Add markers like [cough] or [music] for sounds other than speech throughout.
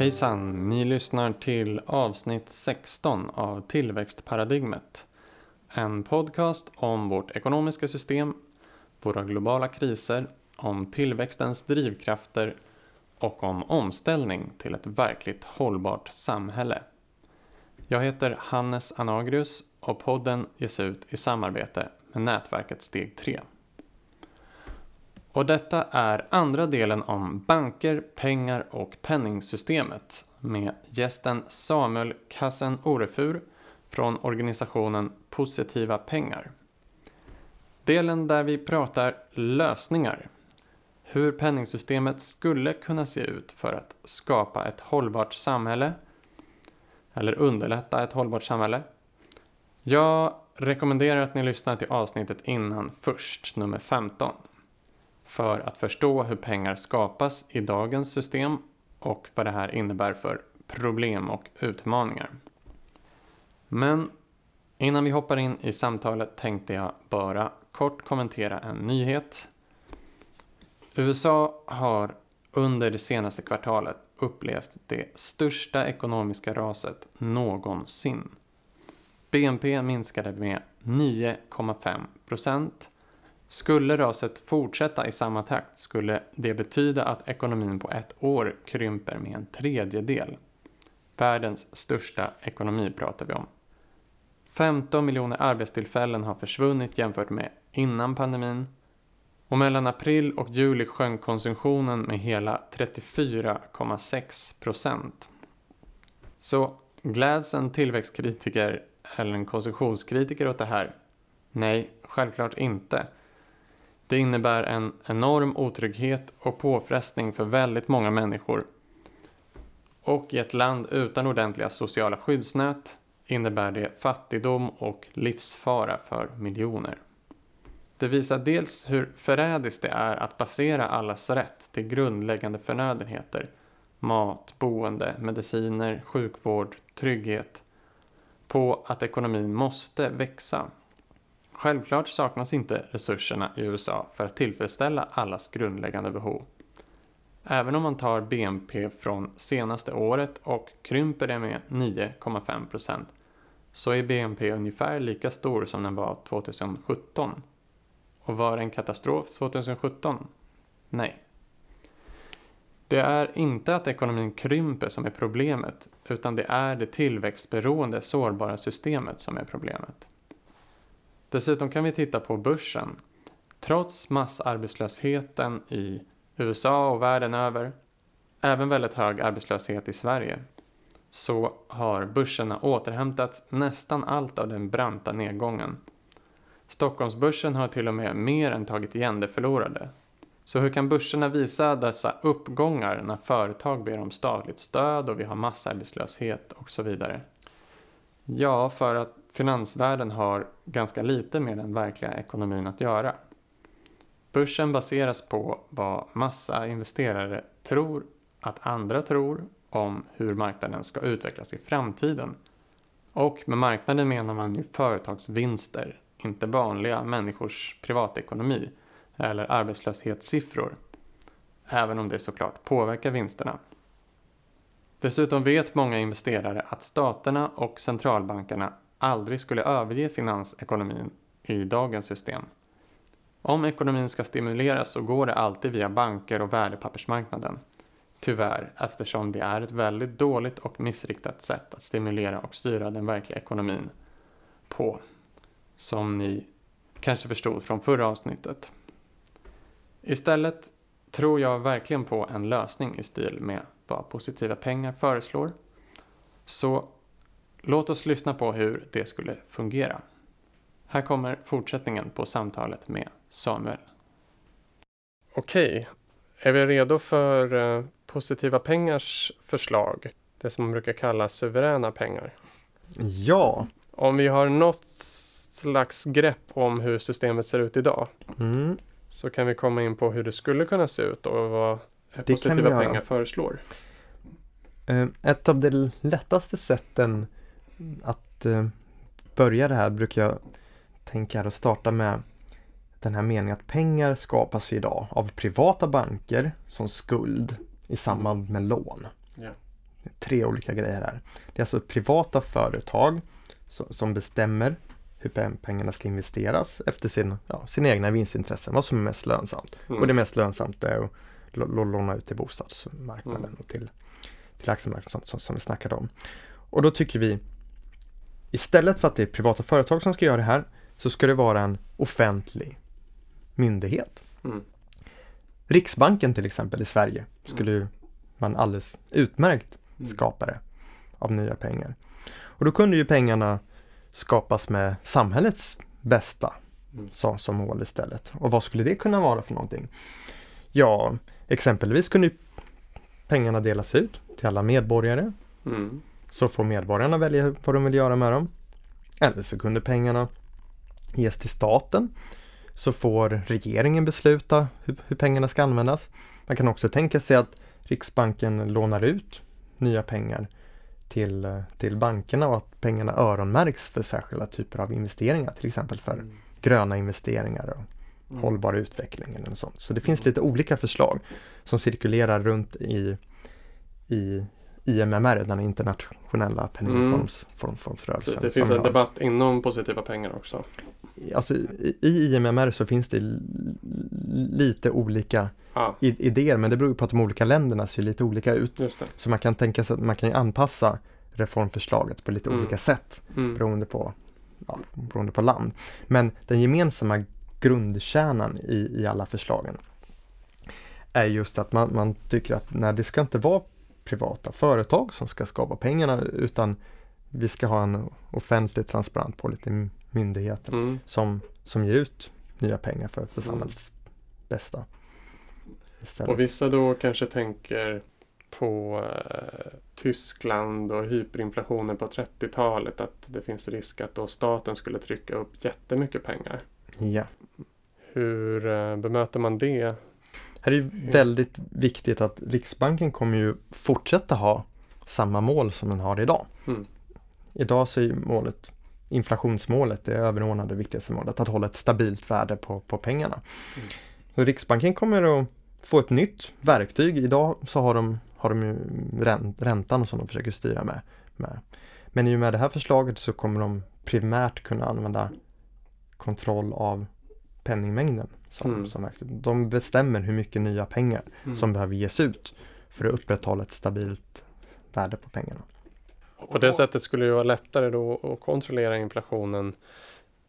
Hejsan! Ni lyssnar till avsnitt 16 av Tillväxtparadigmet. En podcast om vårt ekonomiska system, våra globala kriser, om tillväxtens drivkrafter och om omställning till ett verkligt hållbart samhälle. Jag heter Hannes Anagrius och podden ges ut i samarbete med nätverket Steg 3. Och detta är andra delen om banker, pengar och penningsystemet med gästen Samuel Kassen Orefur från organisationen Positiva Pengar. Delen där vi pratar lösningar. Hur penningsystemet skulle kunna se ut för att skapa ett hållbart samhälle eller underlätta ett hållbart samhälle. Jag rekommenderar att ni lyssnar till avsnittet innan först, nummer 15 för att förstå hur pengar skapas i dagens system och vad det här innebär för problem och utmaningar. Men innan vi hoppar in i samtalet tänkte jag bara kort kommentera en nyhet. USA har under det senaste kvartalet upplevt det största ekonomiska raset någonsin. BNP minskade med 9,5 procent skulle raset fortsätta i samma takt skulle det betyda att ekonomin på ett år krymper med en tredjedel. Världens största ekonomi pratar vi om. 15 miljoner arbetstillfällen har försvunnit jämfört med innan pandemin. Och mellan april och juli sjönk konsumtionen med hela 34,6 procent. Så gläds en tillväxtkritiker eller en konsumtionskritiker åt det här? Nej, självklart inte. Det innebär en enorm otrygghet och påfrestning för väldigt många människor. Och i ett land utan ordentliga sociala skyddsnät innebär det fattigdom och livsfara för miljoner. Det visar dels hur förrädiskt det är att basera allas rätt till grundläggande förnödenheter, mat, boende, mediciner, sjukvård, trygghet, på att ekonomin måste växa Självklart saknas inte resurserna i USA för att tillfredsställa allas grundläggande behov. Även om man tar BNP från senaste året och krymper det med 9,5%, så är BNP ungefär lika stor som den var 2017. Och var det en katastrof 2017? Nej. Det är inte att ekonomin krymper som är problemet utan det är det tillväxtberoende sårbara systemet som är problemet. Dessutom kan vi titta på börsen. Trots massarbetslösheten i USA och världen över, även väldigt hög arbetslöshet i Sverige, så har börserna återhämtat nästan allt av den branta nedgången. Stockholmsbörsen har till och med mer än tagit igen det förlorade. Så hur kan börserna visa dessa uppgångar när företag ber om statligt stöd och vi har massarbetslöshet och så vidare? Ja, för att finansvärlden har ganska lite med den verkliga ekonomin att göra. Börsen baseras på vad massa investerare tror att andra tror om hur marknaden ska utvecklas i framtiden. Och med marknaden menar man ju företagsvinster, inte vanliga människors privatekonomi eller arbetslöshetssiffror. Även om det såklart påverkar vinsterna. Dessutom vet många investerare att staterna och centralbankerna aldrig skulle överge finansekonomin i dagens system. Om ekonomin ska stimuleras så går det alltid via banker och värdepappersmarknaden. Tyvärr, eftersom det är ett väldigt dåligt och missriktat sätt att stimulera och styra den verkliga ekonomin på. Som ni kanske förstod från förra avsnittet. Istället tror jag verkligen på en lösning i stil med vad positiva pengar föreslår. Så Låt oss lyssna på hur det skulle fungera. Här kommer fortsättningen på samtalet med Samuel. Okej, är vi redo för uh, positiva pengars förslag? Det som man brukar kalla suveräna pengar. Ja. Om vi har något slags grepp om hur systemet ser ut idag mm. så kan vi komma in på hur det skulle kunna se ut och vad det positiva pengar föreslår. Uh, ett av de lättaste sätten att eh, börja det här brukar jag tänka och starta med den här meningen att pengar skapas idag av privata banker som skuld i samband med lån. Yeah. tre olika grejer här. Det är alltså privata företag som bestämmer hur pengarna ska investeras efter sin, ja, sina egna vinstintressen, vad som är mest lönsamt. Mm. Och det mest lönsamt är att låna ut till bostadsmarknaden mm. och till, till aktiemarknaden som, som, som vi snackade om. Och då tycker vi istället för att det är privata företag som ska göra det här så ska det vara en offentlig myndighet. Mm. Riksbanken till exempel i Sverige skulle mm. man alldeles utmärkt mm. skapare av nya pengar. Och då kunde ju pengarna skapas med samhällets bästa mm. som, som mål istället. Och vad skulle det kunna vara för någonting? Ja, exempelvis kunde pengarna delas ut till alla medborgare. Mm. Så får medborgarna välja vad de vill göra med dem. Eller så kunde pengarna ges till staten. Så får regeringen besluta hur, hur pengarna ska användas. Man kan också tänka sig att Riksbanken lånar ut nya pengar till, till bankerna och att pengarna öronmärks för särskilda typer av investeringar, till exempel för mm. gröna investeringar och mm. hållbar utveckling eller något sånt. Så det finns lite olika förslag som cirkulerar runt i, i IMMR, den internationella penningfondrörelsen. Mm. det finns en debatt inom positiva pengar också? Alltså i, i IMMR så finns det lite olika ah. idéer men det beror på att de olika länderna ser lite olika ut. Så man kan tänka sig att man kan anpassa reformförslaget på lite mm. olika sätt mm. beroende, på, ja, beroende på land. Men den gemensamma grundkärnan i, i alla förslagen är just att man, man tycker att nej, det ska inte vara privata företag som ska skapa pengarna utan vi ska ha en offentlig transparent policy myndigheter mm. som, som ger ut nya pengar för, för mm. samhällets bästa. Istället. Och vissa då kanske tänker på eh, Tyskland och hyperinflationen på 30-talet att det finns risk att då staten skulle trycka upp jättemycket pengar. Ja. Hur eh, bemöter man det? Här är det väldigt viktigt att Riksbanken kommer ju fortsätta ha samma mål som den har idag. Mm. Idag så är målet inflationsmålet, det överordnade viktigaste målet, att hålla ett stabilt värde på, på pengarna. Mm. Så Riksbanken kommer att få ett nytt verktyg. Idag så har de, har de ju räntan som de försöker styra med, med. Men i och med det här förslaget så kommer de primärt kunna använda kontroll av penningmängden. Som, mm. som De bestämmer hur mycket nya pengar mm. som behöver ges ut för att upprätthålla ett stabilt värde på pengarna. På det sättet skulle det vara lättare då att kontrollera inflationen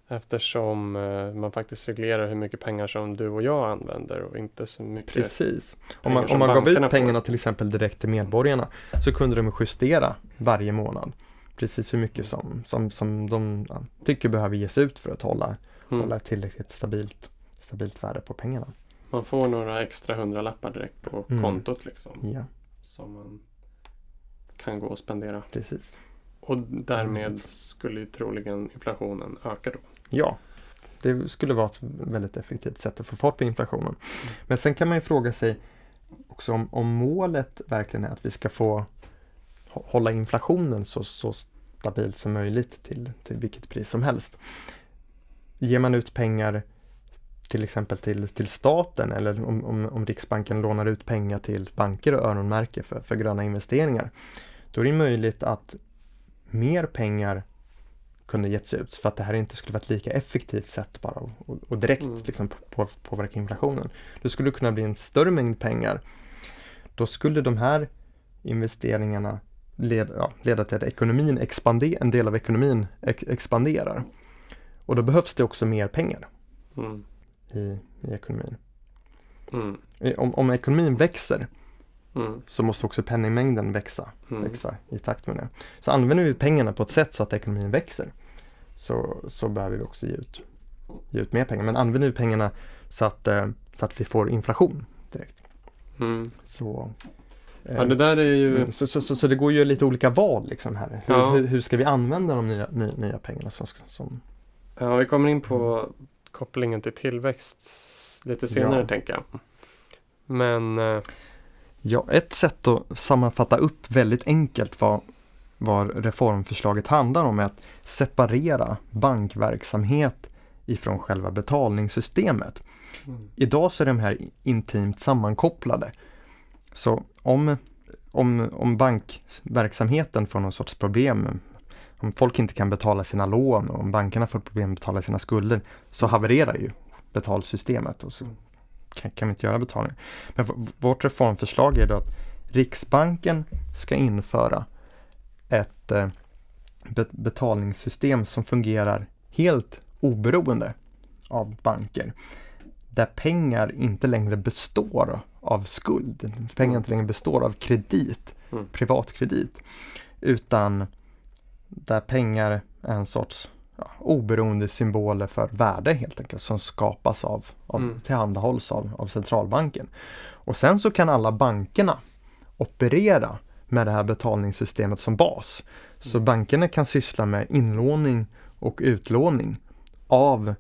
eftersom eh, man faktiskt reglerar hur mycket pengar som du och jag använder och inte så mycket Precis. Om man, om man gav ut pengarna får. till exempel direkt till medborgarna så kunde de justera varje månad precis hur mycket som, som, som de tycker behöver ges ut för att hålla, mm. hålla ett tillräckligt stabilt, stabilt värde på pengarna. Man får några extra hundralappar direkt på mm. kontot liksom. Ja. Som man kan gå och spendera. Precis. Och därmed skulle ju troligen inflationen öka då. Ja, det skulle vara ett väldigt effektivt sätt att få fart på inflationen. Mm. Men sen kan man ju fråga sig också om, om målet verkligen är att vi ska få hålla inflationen så, så stabilt som möjligt till, till vilket pris som helst. Ger man ut pengar till exempel till, till staten eller om, om, om Riksbanken lånar ut pengar till banker och öronmärker för, för gröna investeringar då är det möjligt att mer pengar kunde getts ut för att det här inte skulle vara ett lika effektivt sätt bara och, och direkt mm. liksom på, påverka inflationen. Då skulle det kunna bli en större mängd pengar. Då skulle de här investeringarna leda, ja, leda till att ekonomin expander, en del av ekonomin ex, expanderar. Och då behövs det också mer pengar mm. I, i ekonomin. Mm. Om, om ekonomin växer Mm. så måste också penningmängden växa, mm. växa i takt med det. Så använder vi pengarna på ett sätt så att ekonomin växer så, så behöver vi också ge ut, ge ut mer pengar. Men använder vi pengarna så att, eh, så att vi får inflation direkt. Mm. Så, eh, ja, det där är ju... Mm, så, så, så, så, det går ju lite olika val liksom här. Hur, ja. hur, hur ska vi använda de nya, nya, nya pengarna? Som, som... Ja, vi kommer in på kopplingen till tillväxt lite senare ja. tänker jag. Men eh, Ja, ett sätt att sammanfatta upp väldigt enkelt vad, vad reformförslaget handlar om är att separera bankverksamhet ifrån själva betalningssystemet. Mm. Idag så är de här intimt sammankopplade. Så om, om, om bankverksamheten får någon sorts problem, om folk inte kan betala sina lån och om bankerna får problem att betala sina skulder, så havererar ju betalsystemet och så kan, kan vi inte göra betalning. Men vårt reformförslag är då att Riksbanken ska införa ett eh, betalningssystem som fungerar helt oberoende av banker. Där pengar inte längre består av skuld. Pengar inte längre består av kredit, mm. privatkredit. Utan där pengar är en sorts ja, oberoende symboler för värde helt enkelt som skapas av, av mm. tillhandahålls av, av centralbanken. Och sen så kan alla bankerna operera med det här betalningssystemet som bas. Så mm. bankerna kan syssla med inlåning och utlåning av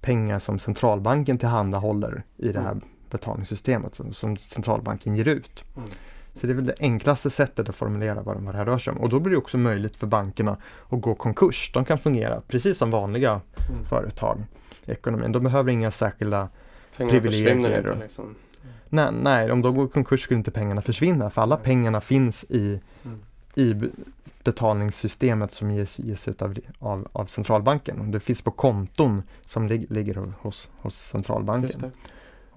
pengar som centralbanken tillhandahåller i det här mm. betalningssystemet som, som centralbanken ger ut. Mm. Så det är väl det enklaste sättet att formulera vad, det här rör sig om. Och då blir det också möjligt för bankerna att gå konkurs. De kan fungera precis som vanliga mm. företag i ekonomin. De behöver inga särskilda Pengarna privilegier. Inte, liksom. nej, nej, om de går konkurs skulle inte pengarna försvinna för alla pengarna finns i, mm. i betalningssystemet som ges, ges ut av, av, av centralbanken. Det finns på konton som lig, ligger hos, hos centralbanken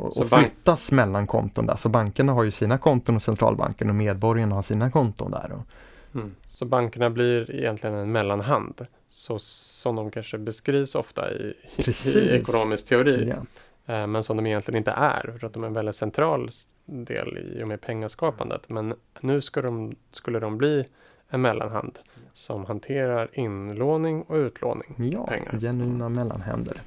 och, och flyttas mellan konton där. Så bankerna har ju sina konton hos centralbanken och medborgarna har sina konton där. Och... Mm. Så bankerna blir egentligen en mellanhand. Så som de kanske beskrivs ofta i, i ekonomisk teori. Ja. Eh, men som de egentligen inte är. För att de är en väldigt central del i och med pengaskapandet. Men nu de, skulle de bli en mellanhand som hanterar inlåning och utlåning. Ja, pengar. genuina mellanhänder.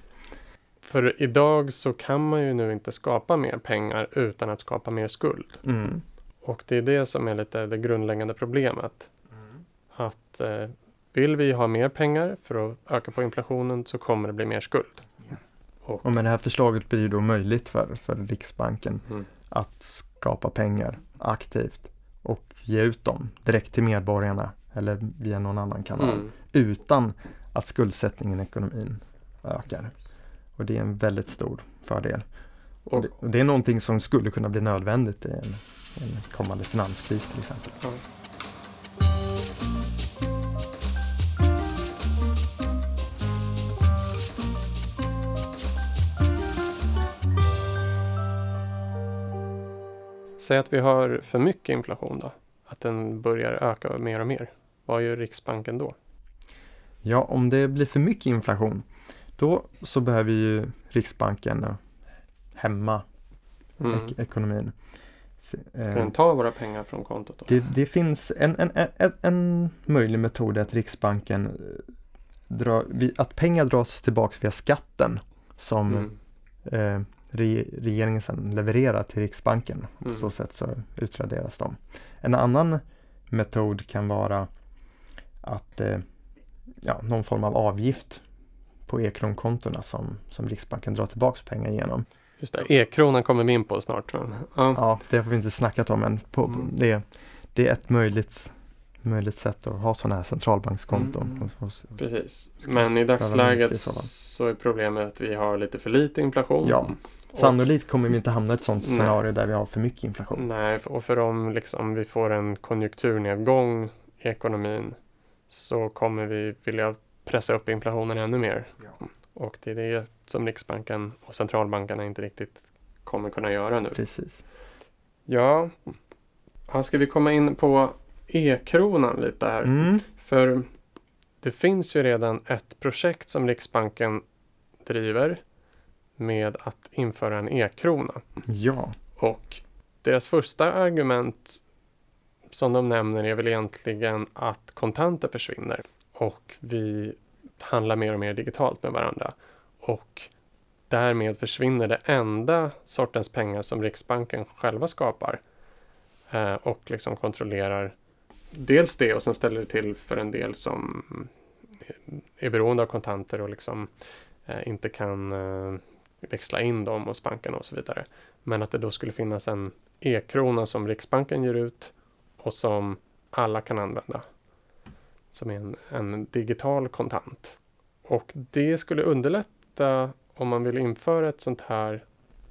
För idag så kan man ju nu inte skapa mer pengar utan att skapa mer skuld. Mm. Och det är det som är lite det grundläggande problemet. Mm. Att eh, vill vi ha mer pengar för att öka på inflationen så kommer det bli mer skuld. Ja. Och, och med det här förslaget blir det då möjligt för, för Riksbanken mm. att skapa pengar aktivt och ge ut dem direkt till medborgarna eller via någon annan kanal mm. utan att skuldsättningen i ekonomin ökar. Och det är en väldigt stor fördel. Och det, och det är någonting som skulle kunna bli nödvändigt i en, en kommande finanskris till exempel. Ja. Säg att vi har för mycket inflation då? Att den börjar öka mer och mer. Vad gör Riksbanken då? Ja, om det blir för mycket inflation då så behöver ju Riksbanken hämma mm. ek ekonomin. Ska den eh, ta våra pengar från kontot? Då? Det, det finns en, en, en, en, möjlig metod att Riksbanken eh, drar, att pengar dras tillbaks via skatten som mm. eh, re, regeringen sedan levererar till Riksbanken. På mm. så sätt så utraderas de. En annan metod kan vara att eh, ja, någon form av avgift på e-kronkontona som, som Riksbanken drar tillbaka pengar genom. Just det, e-kronan kommer vi in på snart. Ja. ja, det har vi inte snackat om än. På, mm. det, det är ett möjligt, möjligt sätt att ha sådana här centralbankskonton. Mm. Hos, hos, Precis, men i dagsläget så är problemet att vi har lite för lite inflation. Ja. Sannolikt kommer vi inte hamna i ett sådant scenario där vi har för mycket inflation. Nej, och för om liksom vi får en konjunkturnedgång i ekonomin så kommer vi vilja pressa upp inflationen ännu mer. Ja. Och det är det som Riksbanken och centralbankerna inte riktigt kommer kunna göra nu. Precis. Ja, ja ska vi komma in på e-kronan lite här? Mm. För det finns ju redan ett projekt som Riksbanken driver med att införa en e-krona. Ja. Och deras första argument som de nämner är väl egentligen att kontanter försvinner och vi handlar mer och mer digitalt med varandra. Och därmed försvinner det enda sortens pengar som Riksbanken själva skapar eh, och liksom kontrollerar dels det och sen ställer det till för en del som eh, är beroende av kontanter och liksom eh, inte kan eh, växla in dem hos bankerna och så vidare. Men att det då skulle finnas en e-krona som Riksbanken ger ut och som alla kan använda som är en, en digital kontant. Och det skulle underlätta om man vill införa ett sånt här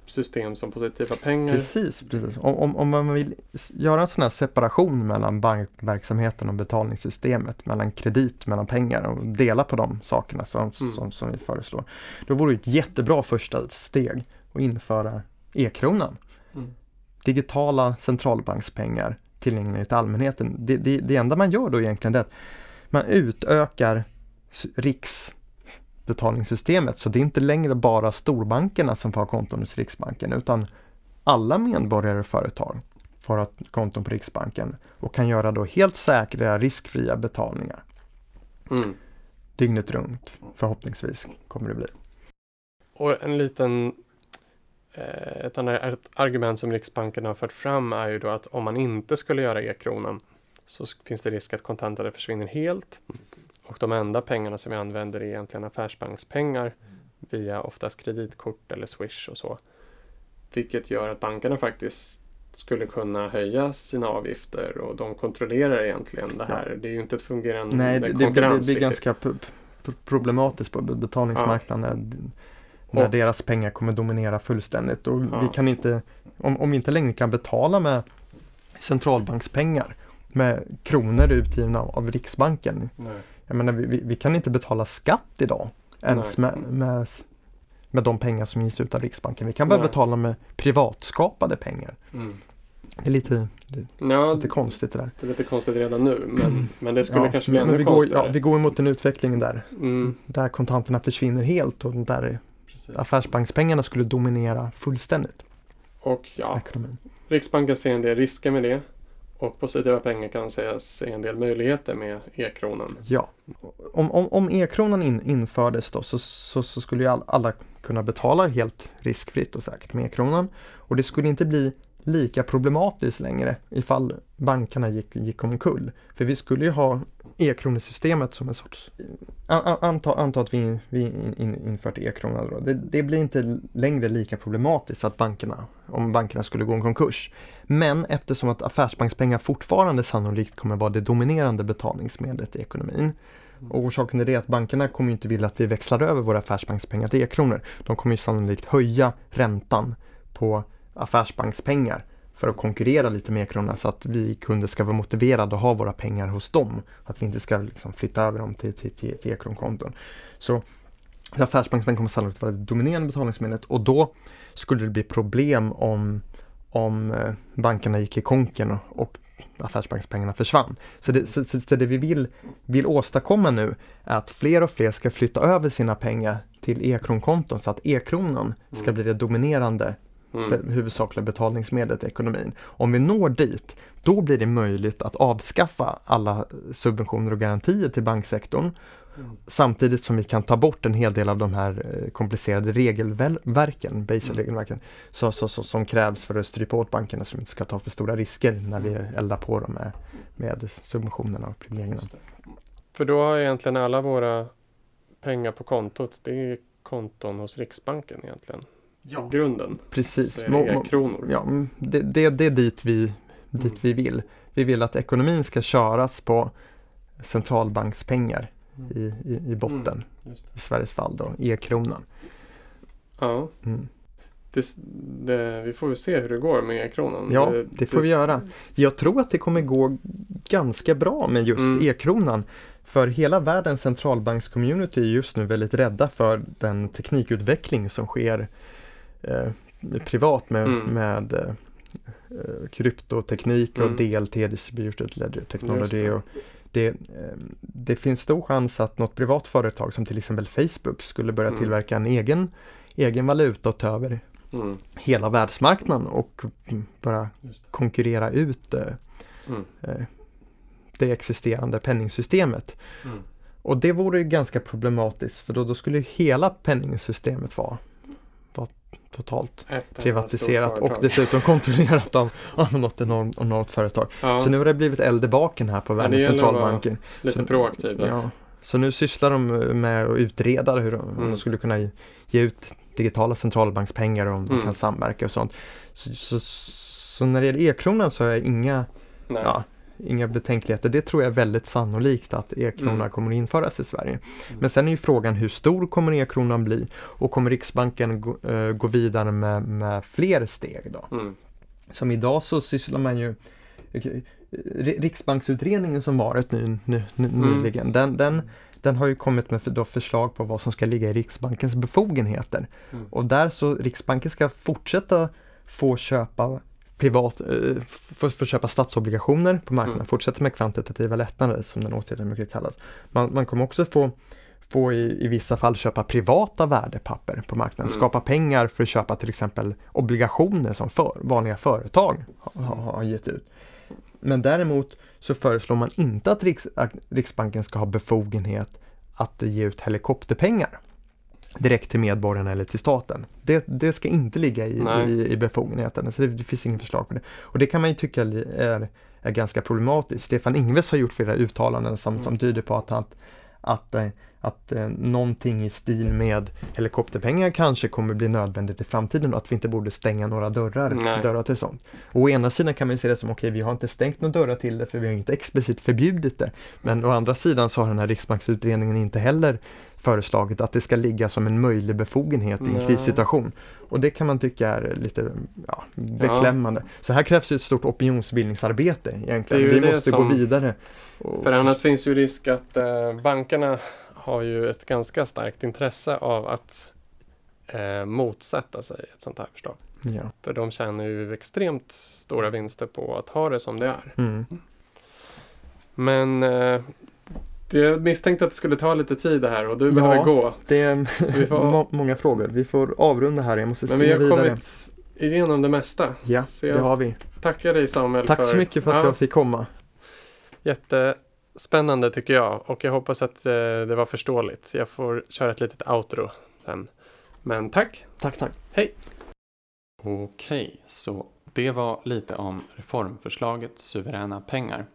system som positiva pengar. Precis, precis. Om, om, om man vill göra en sån här separation mellan bankverksamheten och betalningssystemet, mellan kredit, mellan pengar och dela på de sakerna som, Mm. som, som vi föreslår. Då vore det ett jättebra första steg att införa e-kronan. Mm. Digitala centralbankspengar tillgängliga till allmänheten. Det, det, det enda man gör då egentligen är att man utökar riksbetalningssystemet så det är inte längre bara storbankerna som får ha konton hos Riksbanken utan alla medborgare och företag får ha konton på Riksbanken och kan göra då helt säkra riskfria betalningar Mm. dygnet runt förhoppningsvis kommer det bli. Och en liten eh, ett annat argument som Riksbanken har fört fram är ju då att om man inte skulle göra e-kronan så finns det risk att kontanter försvinner helt. Och de enda pengarna som vi använder är egentligen affärsbankspengar via oftast kreditkort eller Swish och så. Vilket gör att bankerna faktiskt skulle kunna höja sina avgifter och de kontrollerar egentligen det här. Det är ju inte ett fungerande Nej, det, det, blir- det konkurrens blir ganska problematiskt på betalningsmarknaden när, när Och- deras pengar kommer dominera fullständigt. Och Ja. vi kan inte, om, om vi inte längre kan betala med centralbankspengar med kronor utgivna av, Riksbanken. Nej. Jag menar, vi, vi, kan inte betala skatt idag ens med, med, med de pengar som ges ut av Riksbanken. Vi kan bara Nej. betala med privatskapade pengar. Mm. Det är lite, Ja, lite konstigt det där. Det är lite konstigt redan nu, men, men det skulle kanske bli ännu vi går, konstigare. ja, vi går mot en utveckling där. mm, Där kontanterna försvinner helt och där precis. affärsbankspengarna skulle dominera fullständigt Och ja, ekonomin. Riksbanken ser en del risker med det. Och positiva pengar kan sägas se en del möjligheter med e-kronan. Ja. Om, om, om e-kronan in, infördes då så, så, så skulle ju all, alla kunna betala helt riskfritt och säkert med e-kronan. Och det skulle inte bli lika problematiskt längre ifall bankerna gick, gick omkull. För vi skulle ju ha e-kronesystemet som en sorts... Anta, anta att vi, vi in, in, infört e-krona då. Det, det blir inte längre lika problematiskt att bankerna, om bankerna skulle gå en konkurs. Men eftersom att affärsbankspengar fortfarande sannolikt kommer vara det dominerande betalningsmedlet i ekonomin. Och orsaken till det är att bankerna kommer inte vilja att vi växlar över våra affärsbankspengar till e-kronor. De kommer ju sannolikt höja räntan på affärsbankspengar för att konkurrera lite med e-kronorna så att vi kunder ska vara motiverade att ha våra pengar hos dem. Att vi inte ska liksom flytta över dem till, till, till, till e-kronkonton. Så affärsbankspengar kommer sannolikt vara det dominerande betalningsmedlet och då skulle det bli problem om, om eh, bankerna gick i konken och, och affärsbankspengarna försvann. Så det, så, så, så det vi vill, vill åstadkomma nu är att fler och fler ska flytta över sina pengar till e-kronkonton så att e-kronan ska Mm. bli det dominerande Mm. huvudsakliga betalningsmedlet i ekonomin. Om vi når dit, då blir det möjligt att avskaffa alla subventioner och garantier till banksektorn Mm. samtidigt som vi kan ta bort en hel del av de här eh, komplicerade regelverken, Basel-regelverken, så, så, så, som krävs för att strypa åt bankerna som inte ska ta för stora risker när vi eldar på dem med, med subventionerna och privilegierna. För då har egentligen alla våra pengar på kontot, det är konton hos Riksbanken egentligen. I grunden. Precis. Så är det må- e-kronor. Ja, mm, det, det, det är dit vi, dit Mm. vi vill. Vi vill att ekonomin ska köras på centralbankspengar i, i, i botten. Mm, just det. I Sveriges fall då, e-kronan. Ja, Mm. det, det, vi får väl se hur det går med e-kronan. Ja, det får vi göra. Jag tror att det kommer gå ganska bra med just Mm. e-kronan. För hela världens centralbankscommunity är just nu väldigt rädda för den teknikutveckling som sker eh, privat med, Mm. med eh, eh, kryptoteknik och Mm. DLT, Distributed Ledger Technology. det. Och det, eh, det finns stor chans att något privat företag som till exempel Facebook skulle börja Mm. tillverka en egen, egen valuta och ta över Mm, hela världsmarknaden och det. konkurrera ut eh, Mm, eh, det existerande penningsystemet. mm. Och det vore ju ganska problematiskt för då, då skulle ju hela penningsystemet vara, vara totalt Ett privatiserat och dessutom [laughs] kontrollerat av, av något enormt, enormt företag. Ja, Så nu har det blivit eld i baken här på världens gäller att centralbanker. lite så-. Ja. Så nu sysslar de med att utreda hur de, Mm. de skulle kunna ge- ut digitala centralbankspengar och om de Mm. kan samverka och sånt. Så, så, så när det gäller e-kronan så har jag inga, Nej. ja, inga betänkligheter. Det tror jag är väldigt sannolikt att e-kronan Mm. kommer att införas i Sverige. Men sen är ju frågan hur stor kommer e-kronan bli och kommer Riksbanken gå, eh, gå vidare med, med fler steg då? Mm. Som idag så sysslar man ju Ri- Riksbanksutredningen som varit nu, nu Mm. nyligen, den, den, den har ju kommit med då förslag på vad som ska ligga i Riksbankens befogenheter. Mm. Och där så Riksbanken ska fortsätta få köpa privat, eh, få, få köpa statsobligationer på marknaden, Mm. fortsätta med kvantitativa lättnader som den åtgärden mycket kallas. Man, man kommer också få få i, i vissa fall köpa privata värdepapper på marknaden, Mm. skapa pengar för att köpa till exempel obligationer som för, vanliga företag har, har, har gett ut. Men däremot så föreslår man inte att, Riks, att Riksbanken ska ha befogenhet att ge ut helikopterpengar direkt till medborgarna eller till staten. Det, det ska inte ligga i, Nej. i, i befogenheten, så det, det finns inget förslag på det. Och det kan man ju tycka är, är ganska problematiskt. Stefan Ingves har gjort flera uttalanden som, Mm. som tyder på att, att, att, eh, att eh, någonting i stil med helikopterpengar kanske kommer bli nödvändigt i framtiden och att vi inte borde stänga några dörrar, Nej. dörrar till sånt. Och å ena sidan kan man ju se det som okej, vi har inte stängt några dörrar till det för vi har inte explicit förbjudit det. Men å andra sidan så har den här Riksbanksutredningen inte heller föreslagit att det ska ligga som en möjlig befogenhet i en Nej. krissituation. Och det kan man tycka är lite ja, beklämmande. Så här krävs ju ett stort opinionsbildningsarbete egentligen. Vi måste som- gå vidare. Och För annars finns ju risk att eh, bankerna har ju ett ganska starkt intresse av att eh, motsätta sig ett sånt här förslag. ja. För de tjänar ju extremt stora vinster på att ha det som det är. mm. Men eh, jag misstänkte att det skulle ta lite tid det här och du Ja. behöver gå. Det är [laughs] får- må- många frågor. Vi får avrunda här. Jag måste Men vi springa har vidare. kommit igenom det mesta. Ja, Så det har vi. tackar dig Samuel. Tack så mycket för att ja, jag fick komma. Jättespännande tycker jag och jag hoppas att eh, det var förståeligt. Jag får köra ett litet outro sen. Men tack! Tack, tack. Okej, så det var lite om reformförslaget Suveräna pengar.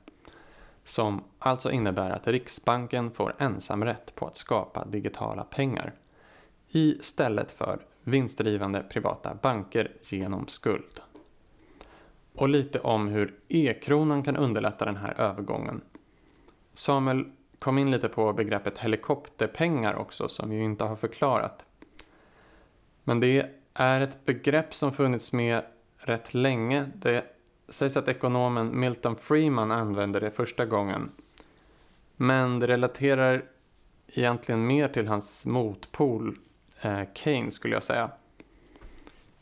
Som alltså innebär att Riksbanken får ensamrätt på att skapa digitala pengar. Istället för vinstdrivande privata banker genom skuld. Och lite om hur e-kronan kan underlätta den här övergången. Samuel kom in lite på begreppet helikopterpengar också som vi ju inte har förklarat. Men det är ett begrepp som funnits med rätt länge. Det sägs att ekonomen Milton Freeman använde det första gången. Men det relaterar egentligen mer till hans motpol eh, Keynes skulle jag säga.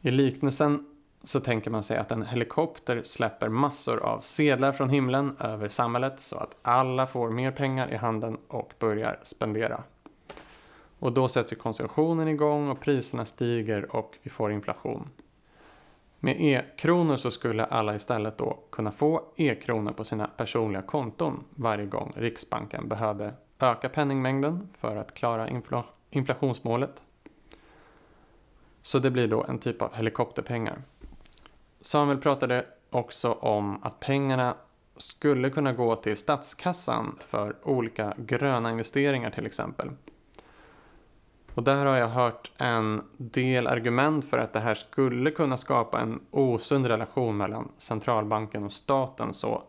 I liknelsen så tänker man sig att en helikopter släpper massor av sedlar från himlen över samhället så att alla får mer pengar i handen och börjar spendera. Och då sätts ju konsumtionen igång och priserna stiger och vi får inflation. Med e-kronor så skulle alla istället då kunna få e-kronor på sina personliga konton varje gång Riksbanken behövde öka penningmängden för att klara infl inflationsmålet. Så det blir då en typ av helikopterpengar. Samuel pratade också om att pengarna skulle kunna gå till statskassan för olika gröna investeringar till exempel. Och där har jag hört en del argument för att det här skulle kunna skapa en osund relation mellan centralbanken och staten så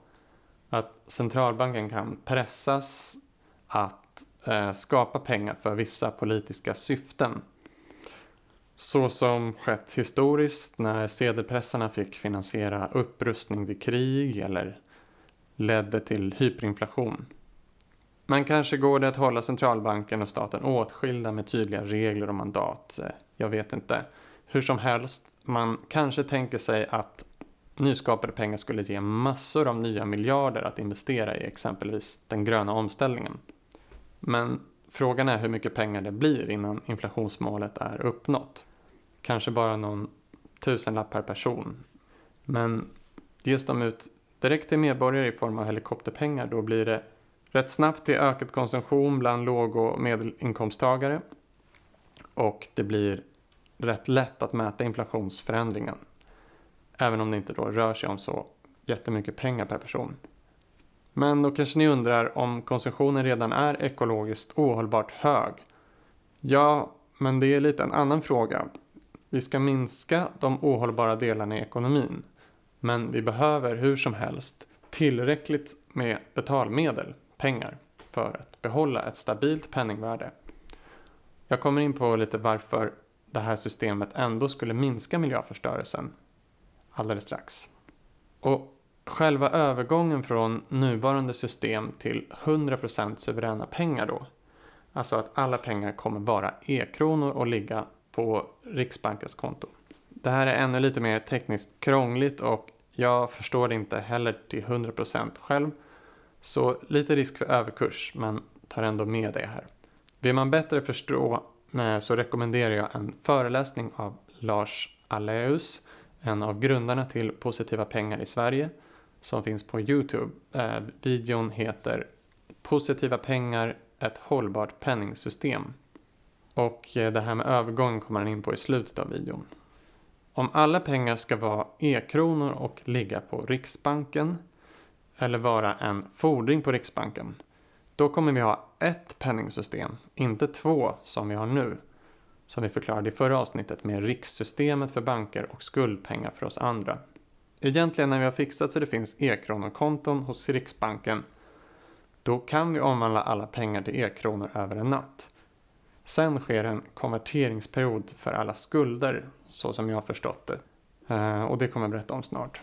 att centralbanken kan pressas att eh, skapa pengar för vissa politiska syften. Så som skett historiskt när sedelpressarna fick finansiera upprustning vid krig eller ledde till hyperinflation. Men kanske går det att hålla centralbanken och staten åtskilda med tydliga regler och mandat. Eh, jag vet inte. Hur som helst, man kanske tänker sig att nyskapade pengar skulle ge massor av nya miljarder att investera i exempelvis den gröna omställningen. Men frågan är hur mycket pengar det blir innan inflationsmålet är uppnått. Kanske bara någon tusenlapp per person. Men ges de ut direkt till medborgare i form av helikopterpengar då blir det rätt snabbt till ökad konsumtion bland låg och medelinkomsttagare. Och det blir rätt lätt att mäta inflationsförändringen. Även om det inte då rör sig om så jättemycket pengar per person. Men då kanske ni undrar om konsumtionen redan är ekologiskt ohållbart hög. Ja, men det är lite en annan fråga. Vi ska minska de ohållbara delarna i ekonomin. Men vi behöver hur som helst tillräckligt med betalmedel, pengar, för att behålla ett stabilt penningvärde. Jag kommer in på lite varför det här systemet ändå skulle minska miljöförstörelsen alldeles strax. Och själva övergången från nuvarande system till 100% suveräna pengar då, alltså att alla pengar kommer vara e-kronor och ligga på Riksbankens konto. Det här är ännu lite mer tekniskt krångligt och jag förstår det inte heller till 100% själv. Så lite risk för överkurs, men tar ändå med det här. Vill man bättre förstå eh, så rekommenderar jag en föreläsning av Lars Alleus, en av grundarna till Positiva pengar i Sverige, som finns på Youtube. Eh, videon heter Positiva pengar, ett hållbart penningsystem. Och eh, det här med övergång kommer han in på i slutet av videon. Om alla pengar ska vara e-kronor och ligga på Riksbanken eller vara en fordring på Riksbanken, då kommer vi ha ett penningsystem, inte två som vi har nu, som vi förklarade i förra avsnittet med rikssystemet för banker och skuldpengar för oss andra. Egentligen när vi har fixat så det finns e-kronokonton hos Riksbanken, då kan vi omvandla alla pengar till e-kronor över en natt. Sen sker en konverteringsperiod för alla skulder, så som jag har förstått det. Eh, och det kommer jag berätta om snart.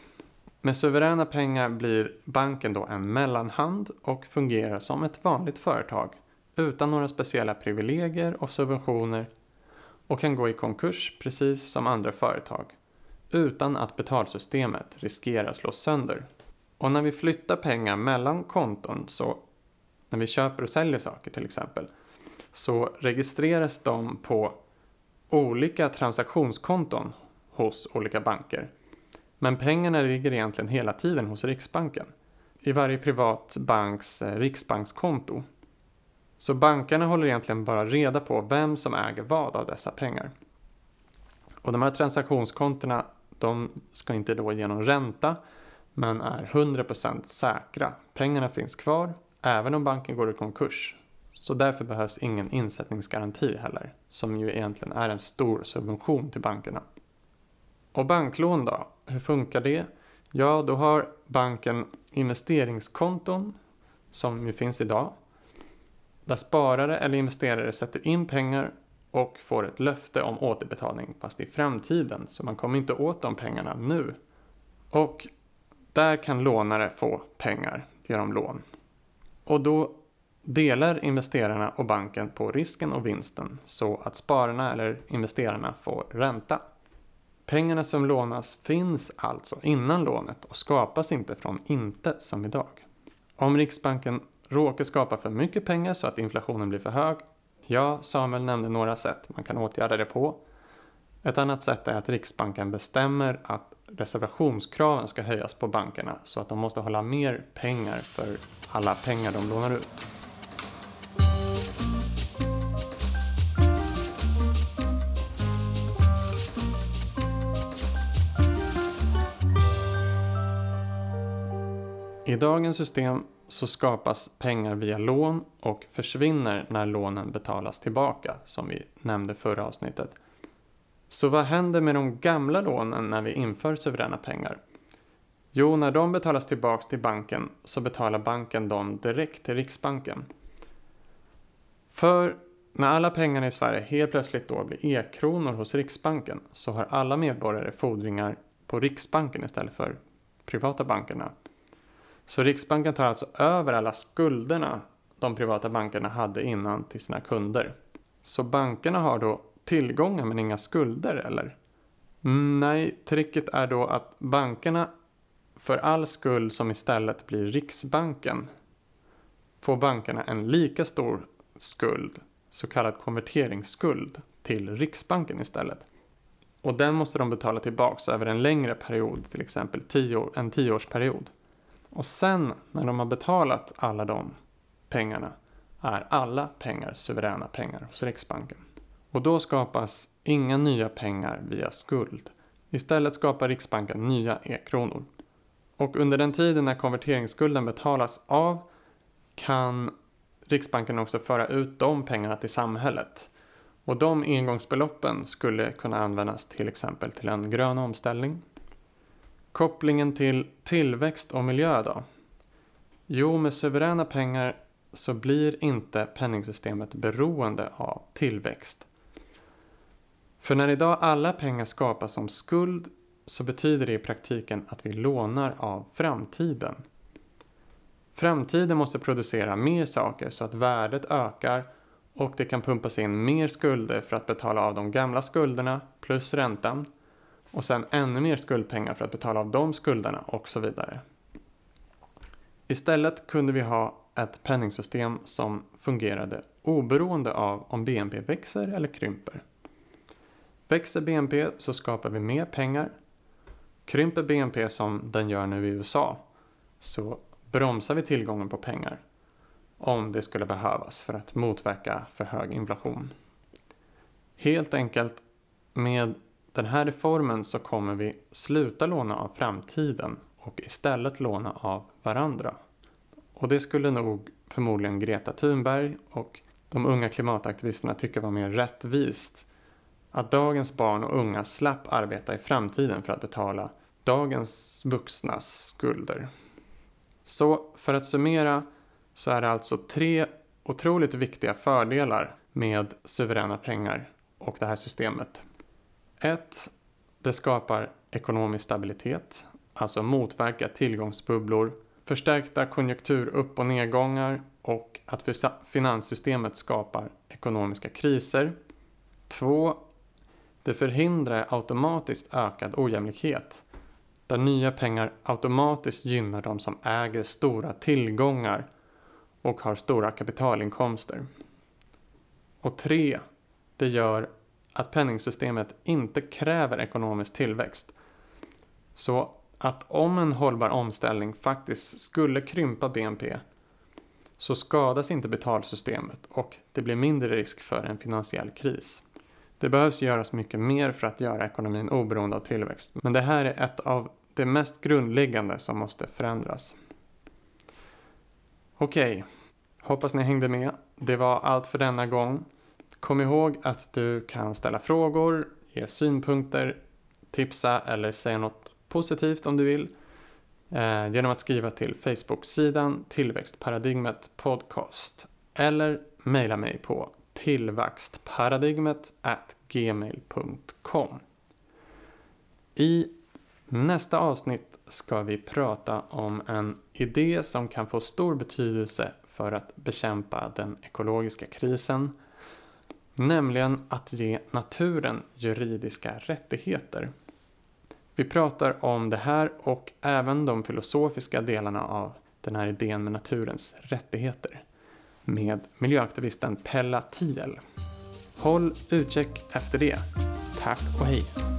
Med suveräna pengar blir banken då en mellanhand och fungerar som ett vanligt företag utan några speciella privilegier och subventioner och kan gå i konkurs precis som andra företag utan att betalsystemet riskerar att slås sönder. Och när vi flyttar pengar mellan konton så när vi köper och säljer saker till exempel så registreras de på olika transaktionskonton hos olika banker. Men pengarna ligger egentligen hela tiden hos Riksbanken. I varje privat banks eh, riksbankskonto. Så bankerna håller egentligen bara reda på vem som äger vad av dessa pengar. Och de här transaktionskontona de ska inte då ge någon ränta men är 100% säkra. Pengarna finns kvar även om banken går i konkurs. Så därför behövs ingen insättningsgaranti heller, som ju egentligen är en stor subvention till bankerna. Och banklån då? Hur funkar det? Ja, då har banken investeringskonton, som ju finns idag, där sparare eller investerare sätter in pengar och får ett löfte om återbetalning fast i framtiden, så man kommer inte åt de pengarna nu. Och där kan lånare få pengar genom lån. Och då delar investerarna och banken på risken och vinsten så att spararna eller investerarna får ränta. Pengarna som lånas finns alltså innan lånet och skapas inte från intet som idag. Om Riksbanken råkar skapa för mycket pengar så att inflationen blir för hög, ja, Samuel nämnde några sätt man kan åtgärda det på. Ett annat sätt är att Riksbanken bestämmer att reservationskraven ska höjas på bankerna så att de måste hålla mer pengar för alla pengar de lånar ut. I dagens system så skapas pengar via lån och försvinner när lånen betalas tillbaka, som vi nämnde förra avsnittet. Så vad händer med de gamla lånen när vi inför suveräna pengar? Jo, när de betalas tillbaka till banken så betalar banken dem direkt till Riksbanken. För när alla pengarna i Sverige helt plötsligt då blir e-kronor hos Riksbanken så har alla medborgare fordringar på Riksbanken istället för privata bankerna. Så Riksbanken tar alltså över alla skulderna de privata bankerna hade innan till sina kunder. Så bankerna har då tillgångar men inga skulder eller? Nej, tricket är då att bankerna för all skuld som istället blir Riksbanken får bankerna en lika stor skuld, så kallad konverteringsskuld, till Riksbanken istället. Och den måste de betala tillbaka över en längre period, till exempel tio, en tioårsperiod. Och sen när de har betalat alla de pengarna är alla pengar suveräna pengar hos Riksbanken. Och då skapas inga nya pengar via skuld. Istället skapar Riksbanken nya e-kronor. Och under den tiden när konverteringsskulden betalas av kan Riksbanken också föra ut de pengarna till samhället. Och de engångsbeloppen skulle kunna användas till exempel till en grön omställning Kopplingen till tillväxt och miljö då? Jo, med suveräna pengar så blir inte penningsystemet beroende av tillväxt. För när idag alla pengar skapas som skuld så betyder det i praktiken att vi lånar av framtiden. Framtiden måste producera mer saker så att värdet ökar och det kan pumpas in mer skulder för att betala av de gamla skulderna plus räntan och sen ännu mer skuldpengar för att betala av de skulderna och så vidare. Istället kunde vi ha ett penningsystem som fungerade oberoende av om BNP växer eller krymper. Växer BNP så skapar vi mer pengar. Krymper BNP som den gör nu i USA så bromsar vi tillgången på pengar om det skulle behövas för att motverka för hög inflation. Helt enkelt, med den här reformen så kommer vi sluta låna av framtiden och istället låna av varandra. Och det skulle nog förmodligen Greta Thunberg och de unga klimataktivisterna tycka var mer rättvist. Att dagens barn och unga slapp arbeta i framtiden för att betala dagens vuxnas skulder. Så för att summera så är det alltså tre otroligt viktiga fördelar med suveräna pengar och det här systemet. 1. Det skapar ekonomisk stabilitet, alltså motverkar tillgångsbubblor, förstärkta konjunkturupp och nedgångar och att finanssystemet skapar ekonomiska kriser. 2. Det förhindrar automatiskt ökad ojämlikhet där nya pengar automatiskt gynnar de som äger stora tillgångar och har stora kapitalinkomster. Och 3. Det gör att penningsystemet inte kräver ekonomisk tillväxt. Så att om en hållbar omställning faktiskt skulle krympa BNP så skadas inte betalsystemet och det blir mindre risk för en finansiell kris. Det behövs göras mycket mer för att göra ekonomin oberoende av tillväxt, men det här är ett av det mest grundläggande som måste förändras. Okej, hoppas ni hängde med. Det var allt för denna gång. Kom ihåg att du kan ställa frågor, ge synpunkter, tipsa eller säga något positivt om du vill eh, genom att skriva till Facebook-sidan Tillväxtparadigmet Podcast eller mejla mig på tillväxtparadigmet gmail.com. I nästa avsnitt ska vi prata om en idé som kan få stor betydelse för att bekämpa den ekologiska krisen Nämligen att ge naturen juridiska rättigheter. Vi pratar om det här och även de filosofiska delarna av den här idén med naturens rättigheter med miljöaktivisten Pella Tiel. Håll utkik efter det. Tack och hej!